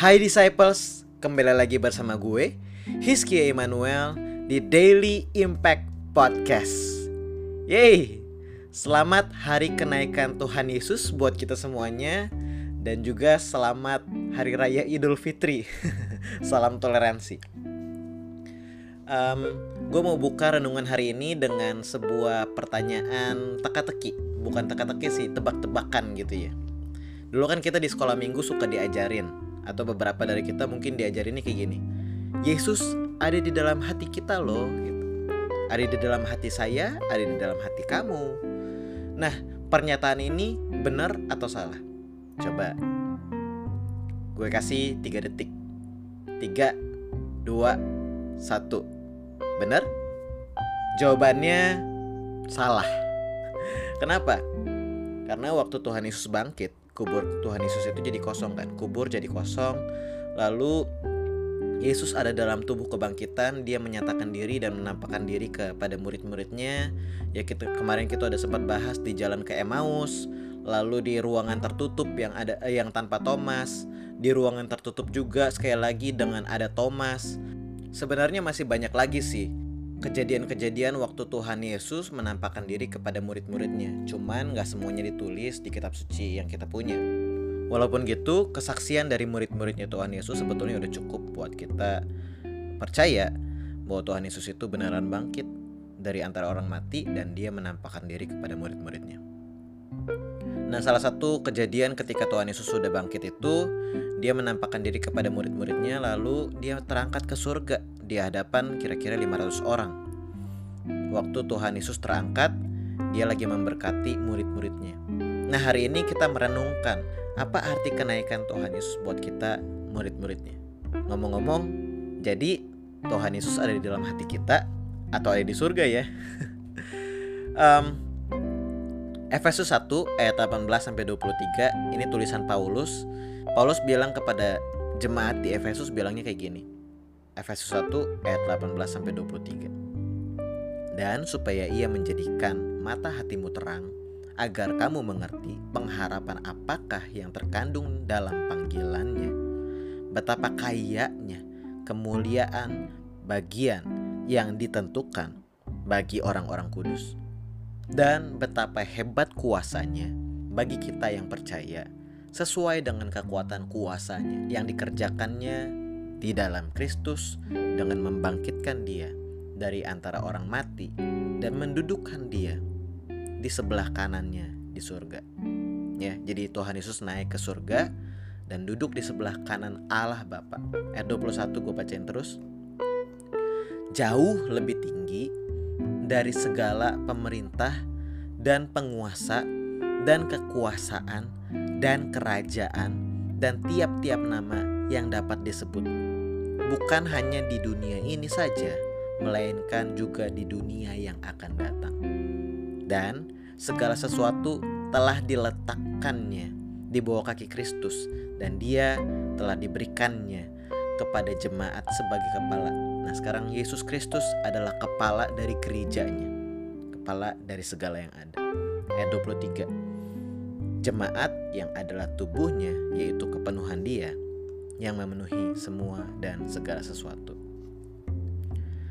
Hai disciples, kembali lagi bersama gue, Hizkia Emmanuel di Daily Impact Podcast. Yeay, selamat hari kenaikan Tuhan Yesus buat kita semuanya dan juga selamat Hari Raya Idul Fitri. Salam toleransi. Um, gue mau buka renungan hari ini dengan sebuah pertanyaan teka-teki, bukan teka-teki sih, tebak-tebakan gitu ya. Dulu kan kita di sekolah minggu suka diajarin atau beberapa dari kita mungkin diajarin ini kayak gini. Yesus ada di dalam hati kita loh gitu. Ada di dalam hati saya, ada di dalam hati kamu. Nah, pernyataan ini benar atau salah? Coba gue kasih 3 detik. 3 2 1. Benar? Jawabannya salah. Kenapa? Karena waktu Tuhan Yesus bangkit, kubur Tuhan Yesus itu jadi kosong kan? Kubur jadi kosong. Lalu Yesus ada dalam tubuh kebangkitan dia menyatakan diri dan menampakkan diri kepada murid-muridnya. Ya kita kemarin kita ada sempat bahas di jalan ke Emmaus lalu di ruangan tertutup yang ada eh, yang tanpa Thomas di ruangan tertutup juga sekali lagi dengan ada Thomas. Sebenarnya masih banyak lagi sih kejadian-kejadian waktu Tuhan Yesus menampakkan diri kepada murid-muridnya. Cuman gak semuanya ditulis di kitab suci yang kita punya. Walaupun gitu, kesaksian dari murid-muridnya Tuhan Yesus sebetulnya udah cukup buat kita percaya bahwa Tuhan Yesus itu beneran bangkit dari antara orang mati dan dia menampakkan diri kepada murid-muridnya. Nah, salah satu kejadian ketika Tuhan Yesus sudah bangkit itu, dia menampakkan diri kepada murid-muridnya lalu dia terangkat ke surga di hadapan kira-kira 500 orang. Waktu Tuhan Yesus terangkat, dia lagi memberkati murid-muridnya. Nah, hari ini kita merenungkan apa arti kenaikan Tuhan Yesus buat kita murid-muridnya. Ngomong-ngomong, jadi Tuhan Yesus ada di dalam hati kita atau ada di surga ya. um, Efesus 1 ayat 18 sampai 23 ini tulisan Paulus. Paulus bilang kepada jemaat di Efesus bilangnya kayak gini. Efesus 1 ayat 18 sampai 23. Dan supaya ia menjadikan mata hatimu terang agar kamu mengerti pengharapan apakah yang terkandung dalam panggilannya. Betapa kayanya kemuliaan bagian yang ditentukan bagi orang-orang kudus dan betapa hebat kuasanya bagi kita yang percaya sesuai dengan kekuatan kuasanya yang dikerjakannya di dalam Kristus dengan membangkitkan dia dari antara orang mati dan mendudukkan dia di sebelah kanannya di surga. Ya, jadi Tuhan Yesus naik ke surga dan duduk di sebelah kanan Allah Bapa. Ayat 21 gue bacain terus. Jauh lebih tinggi dari segala pemerintah dan penguasa dan kekuasaan dan kerajaan dan tiap-tiap nama yang dapat disebut. Bukan hanya di dunia ini saja, melainkan juga di dunia yang akan datang. Dan segala sesuatu telah diletakkannya di bawah kaki Kristus dan dia telah diberikannya kepada jemaat sebagai kepala. Nah sekarang Yesus Kristus adalah kepala dari gerejanya Kepala dari segala yang ada. Ayat 23 Jemaat yang adalah tubuhnya yaitu kepenuhan dia Yang memenuhi semua dan segala sesuatu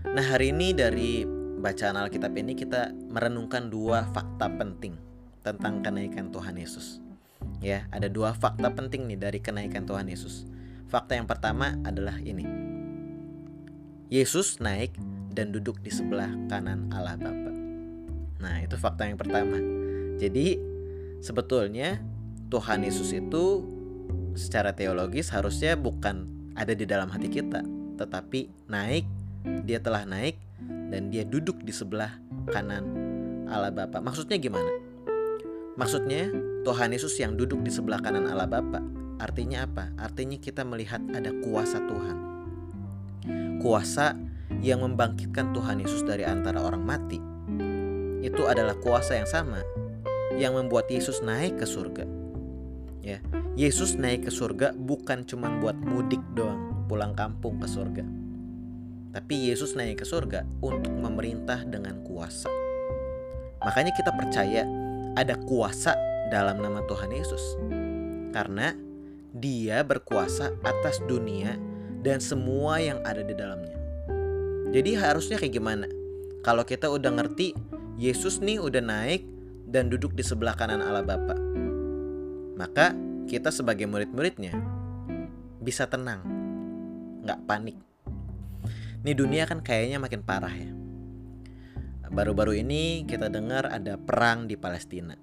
Nah hari ini dari bacaan Alkitab ini kita merenungkan dua fakta penting Tentang kenaikan Tuhan Yesus Ya ada dua fakta penting nih dari kenaikan Tuhan Yesus Fakta yang pertama adalah ini Yesus naik dan duduk di sebelah kanan Allah Bapa. Nah, itu fakta yang pertama. Jadi, sebetulnya Tuhan Yesus itu secara teologis harusnya bukan ada di dalam hati kita, tetapi naik, dia telah naik dan dia duduk di sebelah kanan Allah Bapa. Maksudnya gimana? Maksudnya Tuhan Yesus yang duduk di sebelah kanan Allah Bapa. Artinya apa? Artinya kita melihat ada kuasa Tuhan kuasa yang membangkitkan Tuhan Yesus dari antara orang mati itu adalah kuasa yang sama yang membuat Yesus naik ke surga. Ya, Yesus naik ke surga bukan cuma buat mudik doang, pulang kampung ke surga. Tapi Yesus naik ke surga untuk memerintah dengan kuasa. Makanya kita percaya ada kuasa dalam nama Tuhan Yesus. Karena Dia berkuasa atas dunia dan semua yang ada di dalamnya. Jadi harusnya kayak gimana? Kalau kita udah ngerti Yesus nih udah naik dan duduk di sebelah kanan Allah Bapa. Maka kita sebagai murid-muridnya bisa tenang, nggak panik. Nih dunia kan kayaknya makin parah ya. Baru-baru ini kita dengar ada perang di Palestina.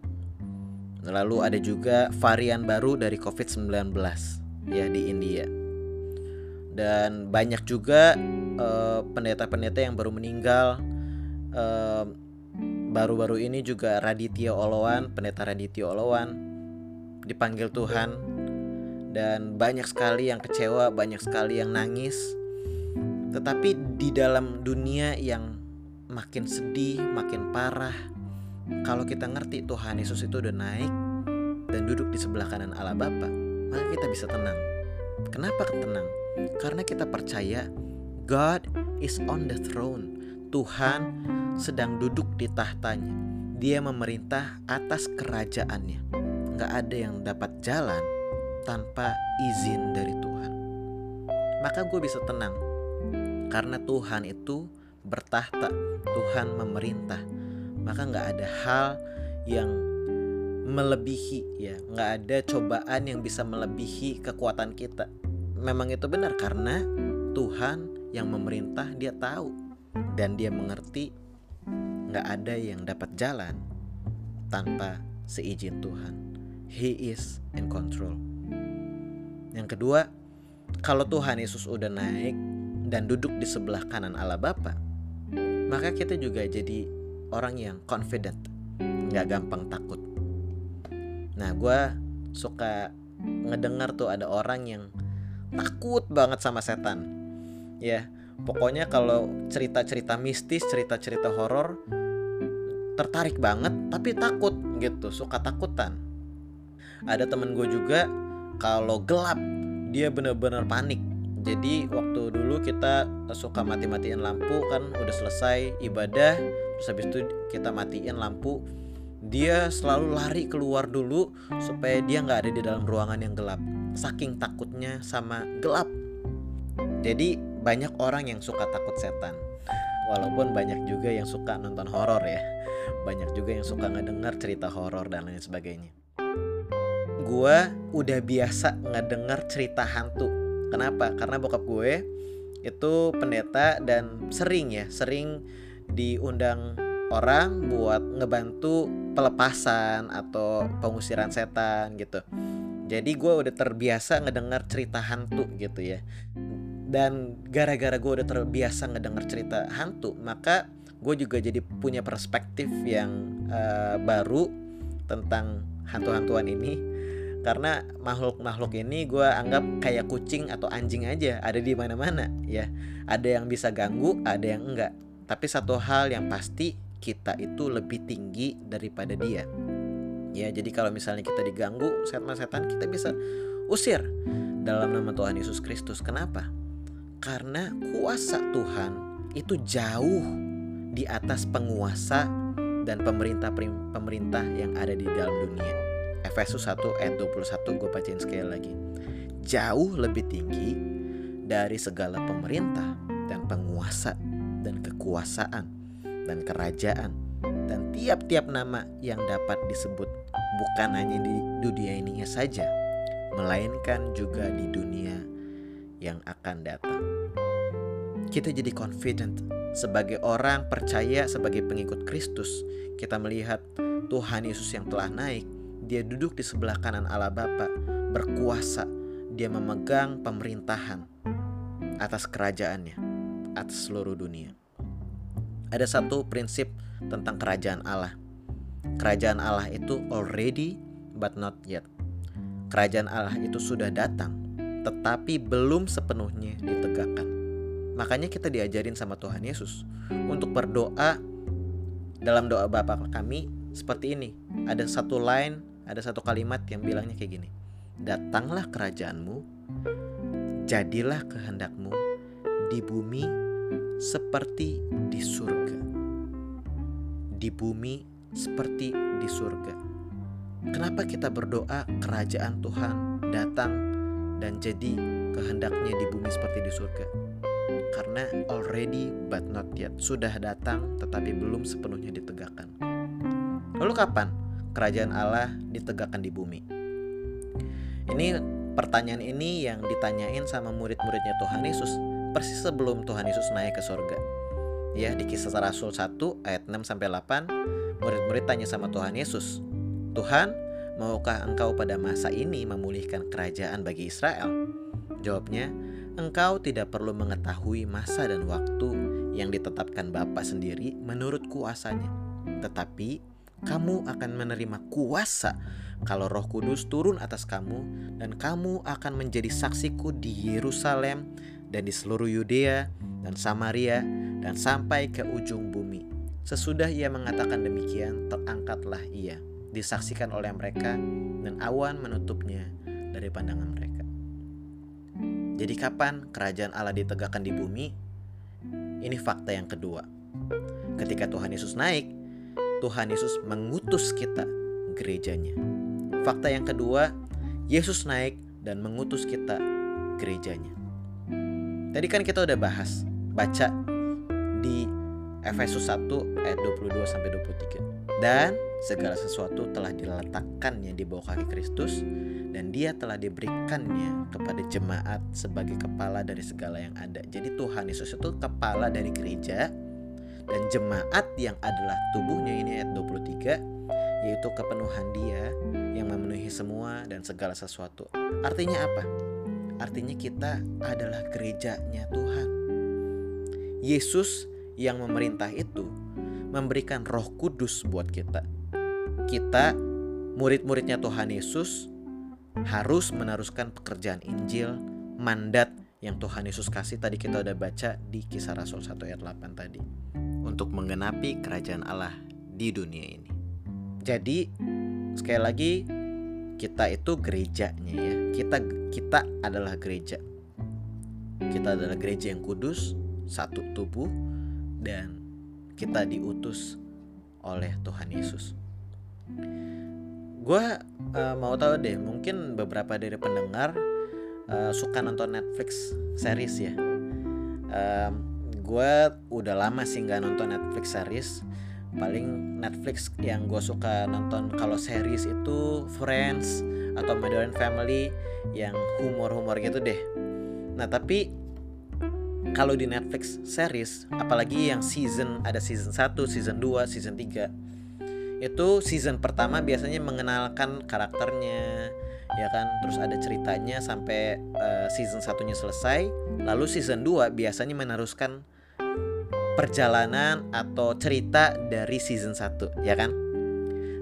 Lalu ada juga varian baru dari COVID-19 ya di India. Dan banyak juga pendeta pendeta-pendeta yang baru meninggal. baru-baru ini juga Raditya Olowan, pendeta Raditya Olowan dipanggil Tuhan dan banyak sekali yang kecewa, banyak sekali yang nangis. Tetapi di dalam dunia yang makin sedih, makin parah. Kalau kita ngerti Tuhan Yesus itu udah naik dan duduk di sebelah kanan Allah Bapa, maka kita bisa tenang. Kenapa tenang? Karena kita percaya God is on the throne. Tuhan sedang duduk di tahtanya. Dia memerintah atas kerajaannya. Gak ada yang dapat jalan tanpa izin dari Tuhan. Maka gue bisa tenang. Karena Tuhan itu bertahta, Tuhan memerintah, maka nggak ada hal yang melebihi ya, nggak ada cobaan yang bisa melebihi kekuatan kita. Memang itu benar karena Tuhan yang memerintah dia tahu dan dia mengerti nggak ada yang dapat jalan tanpa seizin Tuhan. He is in control. Yang kedua, kalau Tuhan Yesus udah naik dan duduk di sebelah kanan Allah Bapa, maka kita juga jadi orang yang confident, nggak gampang takut. Nah, gue suka ngedengar tuh ada orang yang takut banget sama setan. Ya, pokoknya kalau cerita-cerita mistis, cerita-cerita horor tertarik banget tapi takut gitu, suka takutan. Ada temen gue juga kalau gelap dia bener-bener panik jadi waktu dulu kita suka mati-matiin lampu kan udah selesai ibadah terus habis itu kita matiin lampu. Dia selalu lari keluar dulu supaya dia nggak ada di dalam ruangan yang gelap. Saking takutnya sama gelap. Jadi banyak orang yang suka takut setan. Walaupun banyak juga yang suka nonton horor ya. Banyak juga yang suka ngedengar cerita horor dan lain sebagainya. Gua udah biasa ngedengar cerita hantu Kenapa? Karena bokap gue itu pendeta dan sering ya, sering diundang orang buat ngebantu pelepasan atau pengusiran setan gitu. Jadi gue udah terbiasa ngedengar cerita hantu gitu ya. Dan gara-gara gue udah terbiasa ngedengar cerita hantu, maka gue juga jadi punya perspektif yang uh, baru tentang hantu-hantuan ini karena makhluk-makhluk ini gue anggap kayak kucing atau anjing aja ada di mana-mana ya. Ada yang bisa ganggu ada yang enggak. Tapi satu hal yang pasti kita itu lebih tinggi daripada dia. Ya jadi kalau misalnya kita diganggu setan-setan kita bisa usir dalam nama Tuhan Yesus Kristus. Kenapa? Karena kuasa Tuhan itu jauh di atas penguasa dan pemerintah pemerintah yang ada di dalam dunia Efesus 1 ayat 21 gue bacain sekali lagi. Jauh lebih tinggi dari segala pemerintah dan penguasa dan kekuasaan dan kerajaan dan tiap-tiap nama yang dapat disebut bukan hanya di dunia ini saja melainkan juga di dunia yang akan datang. Kita jadi confident sebagai orang percaya sebagai pengikut Kristus, kita melihat Tuhan Yesus yang telah naik dia duduk di sebelah kanan Allah Bapa, berkuasa. Dia memegang pemerintahan atas kerajaannya, atas seluruh dunia. Ada satu prinsip tentang kerajaan Allah. Kerajaan Allah itu already but not yet. Kerajaan Allah itu sudah datang, tetapi belum sepenuhnya ditegakkan. Makanya kita diajarin sama Tuhan Yesus untuk berdoa dalam doa Bapa kami seperti ini. Ada satu line ada satu kalimat yang bilangnya kayak gini datanglah kerajaanmu jadilah kehendakmu di bumi seperti di surga di bumi seperti di surga kenapa kita berdoa kerajaan Tuhan datang dan jadi kehendaknya di bumi seperti di surga. Karena already but not yet sudah datang tetapi belum sepenuhnya ditegakkan. Lalu kapan kerajaan Allah ditegakkan di bumi? Ini pertanyaan ini yang ditanyain sama murid-muridnya Tuhan Yesus persis sebelum Tuhan Yesus naik ke surga. Ya, di kisah Rasul 1 ayat 6 sampai 8, murid-murid tanya sama Tuhan Yesus, "Tuhan, maukah engkau pada masa ini memulihkan kerajaan bagi Israel?" Jawabnya, engkau tidak perlu mengetahui masa dan waktu yang ditetapkan Bapa sendiri menurut kuasanya. Tetapi kamu akan menerima kuasa kalau Roh Kudus turun atas kamu dan kamu akan menjadi saksiku di Yerusalem dan di seluruh Yudea dan Samaria dan sampai ke ujung bumi. Sesudah ia mengatakan demikian, terangkatlah ia, disaksikan oleh mereka dan awan menutupnya dari pandangan mereka. Jadi kapan kerajaan Allah ditegakkan di bumi? Ini fakta yang kedua. Ketika Tuhan Yesus naik, Tuhan Yesus mengutus kita gerejanya. Fakta yang kedua, Yesus naik dan mengutus kita gerejanya. Tadi kan kita udah bahas, baca di Efesus 1 ayat 22 sampai 23. Dan segala sesuatu telah diletakkannya di bawah kaki Kristus dan dia telah diberikannya kepada jemaat sebagai kepala dari segala yang ada. Jadi Tuhan Yesus itu kepala dari gereja dan jemaat yang adalah tubuhnya ini ayat 23 yaitu kepenuhan dia yang memenuhi semua dan segala sesuatu. Artinya apa? Artinya kita adalah gerejanya Tuhan. Yesus yang memerintah itu memberikan Roh Kudus buat kita kita murid-muridnya Tuhan Yesus harus meneruskan pekerjaan Injil, mandat yang Tuhan Yesus kasih tadi kita udah baca di kisah Rasul 1 ayat 8 tadi untuk menggenapi kerajaan Allah di dunia ini. Jadi sekali lagi kita itu gerejanya ya. Kita kita adalah gereja. Kita adalah gereja yang kudus, satu tubuh dan kita diutus oleh Tuhan Yesus gue uh, mau tahu deh mungkin beberapa dari pendengar uh, suka nonton Netflix series ya. Uh, gue udah lama sih nggak nonton Netflix series. Paling Netflix yang gue suka nonton kalau series itu Friends atau Modern Family yang humor-humor gitu deh. Nah tapi kalau di Netflix series apalagi yang season ada season 1, season 2, season 3 itu season pertama biasanya mengenalkan karakternya ya kan? Terus ada ceritanya sampai uh, season satunya selesai. Lalu season 2 biasanya meneruskan perjalanan atau cerita dari season 1 ya kan?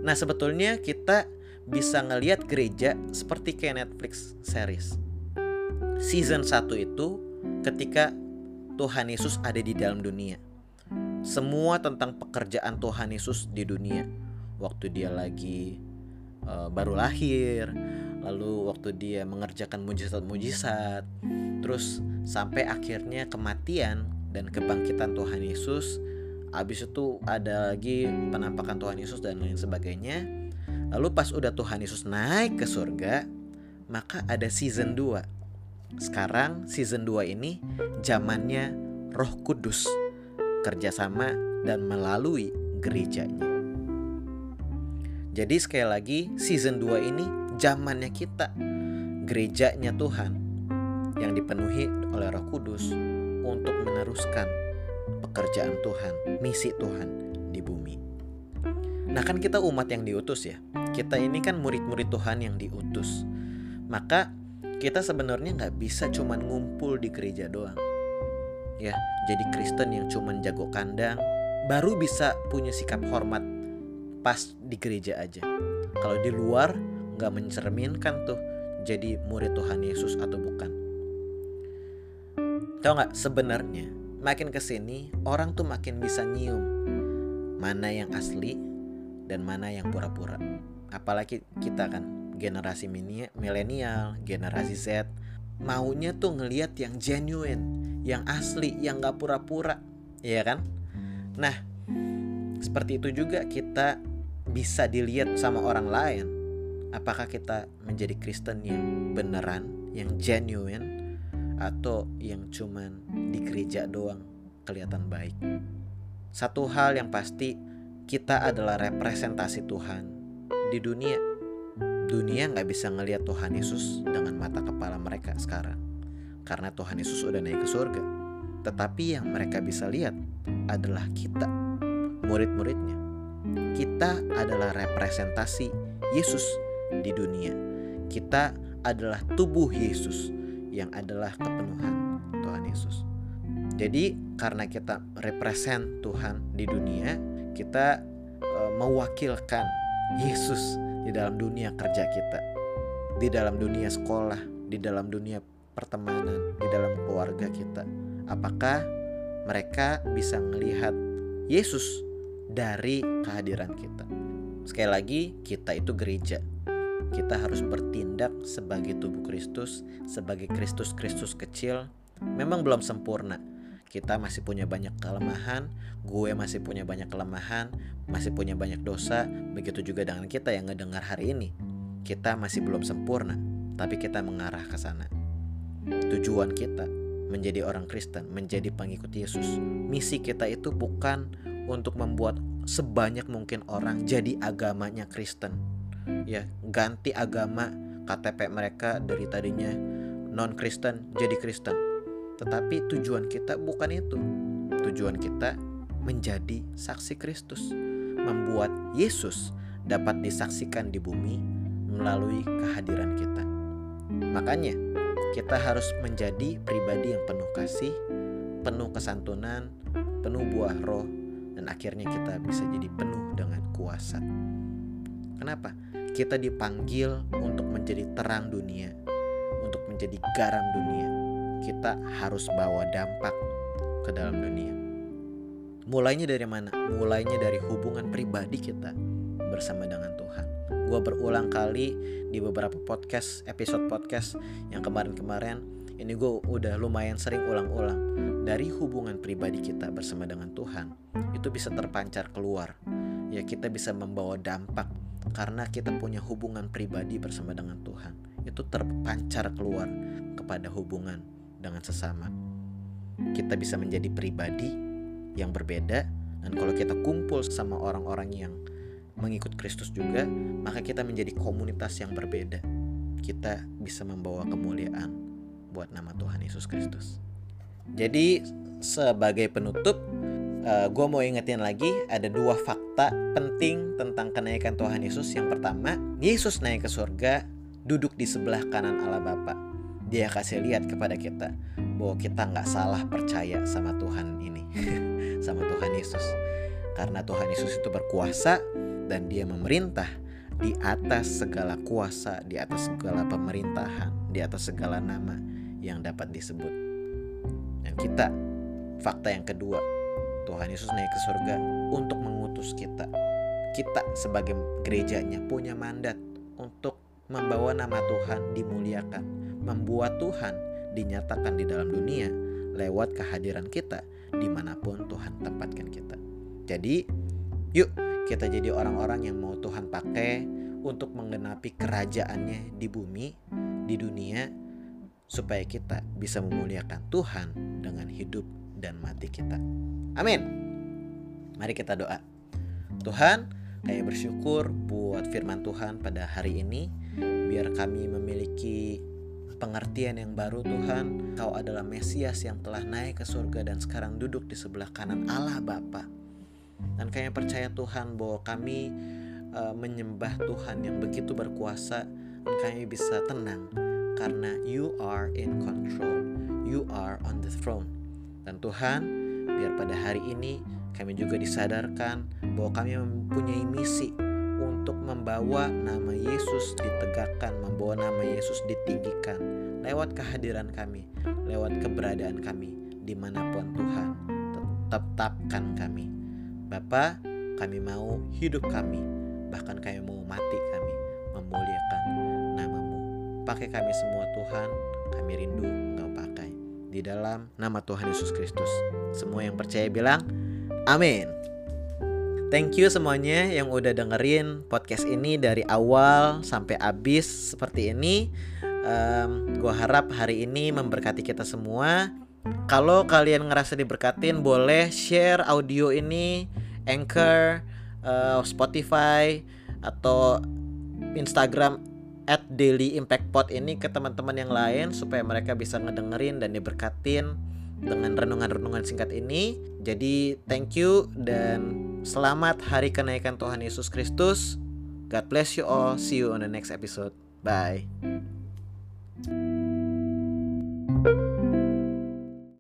Nah sebetulnya kita bisa ngelihat gereja seperti kayak Netflix series. Season 1 itu ketika Tuhan Yesus ada di dalam dunia. Semua tentang pekerjaan Tuhan Yesus di dunia. Waktu dia lagi uh, baru lahir, lalu waktu dia mengerjakan mujizat-mujizat, terus sampai akhirnya kematian dan kebangkitan Tuhan Yesus. Habis itu ada lagi penampakan Tuhan Yesus dan lain sebagainya. Lalu pas udah Tuhan Yesus naik ke surga, maka ada season 2. Sekarang season 2 ini zamannya Roh Kudus kerjasama dan melalui gerejanya. Jadi sekali lagi season 2 ini zamannya kita gerejanya Tuhan yang dipenuhi oleh Roh Kudus untuk meneruskan pekerjaan Tuhan, misi Tuhan di bumi. Nah kan kita umat yang diutus ya. Kita ini kan murid-murid Tuhan yang diutus. Maka kita sebenarnya nggak bisa cuman ngumpul di gereja doang. Ya, jadi Kristen yang cuman jago kandang baru bisa punya sikap hormat pas di gereja aja. Kalau di luar nggak mencerminkan tuh jadi murid Tuhan Yesus atau bukan. Tahu nggak sebenarnya makin ke sini orang tuh makin bisa nyium mana yang asli dan mana yang pura-pura. Apalagi kita kan generasi milenial, generasi Z maunya tuh ngeliat yang genuine, yang asli, yang gak pura-pura, ya kan? Nah, seperti itu juga kita bisa dilihat sama orang lain apakah kita menjadi Kristen yang beneran yang genuine atau yang cuman di gereja doang kelihatan baik. Satu hal yang pasti kita adalah representasi Tuhan di dunia. Dunia nggak bisa ngelihat Tuhan Yesus dengan mata kepala mereka sekarang. Karena Tuhan Yesus udah naik ke surga. Tetapi yang mereka bisa lihat adalah kita, murid-muridnya. Kita adalah representasi Yesus di dunia. Kita adalah tubuh Yesus yang adalah kepenuhan Tuhan Yesus. Jadi karena kita represent Tuhan di dunia, kita e, mewakilkan Yesus di dalam dunia kerja kita, di dalam dunia sekolah, di dalam dunia pertemanan, di dalam keluarga kita. Apakah mereka bisa melihat Yesus dari kehadiran kita? Sekali lagi, kita itu gereja. Kita harus bertindak sebagai tubuh Kristus, sebagai Kristus-Kristus kecil. Memang belum sempurna, kita masih punya banyak kelemahan, gue masih punya banyak kelemahan, masih punya banyak dosa, begitu juga dengan kita yang ngedengar hari ini. Kita masih belum sempurna, tapi kita mengarah ke sana. Tujuan kita menjadi orang Kristen, menjadi pengikut Yesus. Misi kita itu bukan untuk membuat sebanyak mungkin orang jadi agamanya Kristen. Ya, ganti agama KTP mereka dari tadinya non Kristen jadi Kristen tetapi tujuan kita bukan itu. Tujuan kita menjadi saksi Kristus, membuat Yesus dapat disaksikan di bumi melalui kehadiran kita. Makanya, kita harus menjadi pribadi yang penuh kasih, penuh kesantunan, penuh buah roh, dan akhirnya kita bisa jadi penuh dengan kuasa. Kenapa? Kita dipanggil untuk menjadi terang dunia, untuk menjadi garam dunia, kita harus bawa dampak ke dalam dunia. Mulainya dari mana? Mulainya dari hubungan pribadi kita bersama dengan Tuhan. Gue berulang kali di beberapa podcast, episode podcast yang kemarin-kemarin, ini gue udah lumayan sering ulang-ulang. Dari hubungan pribadi kita bersama dengan Tuhan, itu bisa terpancar keluar. Ya kita bisa membawa dampak karena kita punya hubungan pribadi bersama dengan Tuhan. Itu terpancar keluar kepada hubungan dengan sesama. Kita bisa menjadi pribadi yang berbeda dan kalau kita kumpul sama orang-orang yang mengikut Kristus juga, maka kita menjadi komunitas yang berbeda. Kita bisa membawa kemuliaan buat nama Tuhan Yesus Kristus. Jadi sebagai penutup, uh, eh, gue mau ingetin lagi ada dua fakta penting tentang kenaikan Tuhan Yesus. Yang pertama, Yesus naik ke surga, duduk di sebelah kanan Allah Bapa dia kasih lihat kepada kita bahwa kita nggak salah percaya sama Tuhan ini, sama Tuhan Yesus. Karena Tuhan Yesus itu berkuasa dan dia memerintah di atas segala kuasa, di atas segala pemerintahan, di atas segala nama yang dapat disebut. Dan kita, fakta yang kedua, Tuhan Yesus naik ke surga untuk mengutus kita. Kita sebagai gerejanya punya mandat untuk membawa nama Tuhan dimuliakan membuat Tuhan dinyatakan di dalam dunia lewat kehadiran kita di mana pun Tuhan tempatkan kita. Jadi, yuk kita jadi orang-orang yang mau Tuhan pakai untuk menggenapi kerajaannya di bumi, di dunia, supaya kita bisa memuliakan Tuhan dengan hidup dan mati kita. Amin. Mari kita doa. Tuhan, kami bersyukur buat firman Tuhan pada hari ini, biar kami memiliki pengertian yang baru Tuhan Kau adalah Mesias yang telah naik ke surga dan sekarang duduk di sebelah kanan Allah Bapa. Dan kami percaya Tuhan bahwa kami uh, menyembah Tuhan yang begitu berkuasa dan kami bisa tenang karena you are in control. You are on the throne. Dan Tuhan, biar pada hari ini kami juga disadarkan bahwa kami mempunyai misi untuk membawa nama Yesus ditegakkan, membawa nama Yesus ditinggikan lewat kehadiran kami, lewat keberadaan kami di mana pun Tuhan tetapkan kami. Bapa, kami mau hidup kami, bahkan kami mau mati kami memuliakan namamu. Pakai kami semua Tuhan, kami rindu. Di dalam nama Tuhan Yesus Kristus. Semua yang percaya bilang, amin. Thank you semuanya yang udah dengerin podcast ini dari awal sampai habis seperti ini. um, gue harap hari ini memberkati kita semua kalau kalian ngerasa diberkatin boleh share audio ini Anchor uh, Spotify atau Instagram at Daily Impact Pod ini ke teman-teman yang lain supaya mereka bisa ngedengerin dan diberkatin dengan renungan-renungan singkat ini. Jadi thank you dan selamat hari kenaikan Tuhan Yesus Kristus. God bless you all. See you on the next episode. Bye.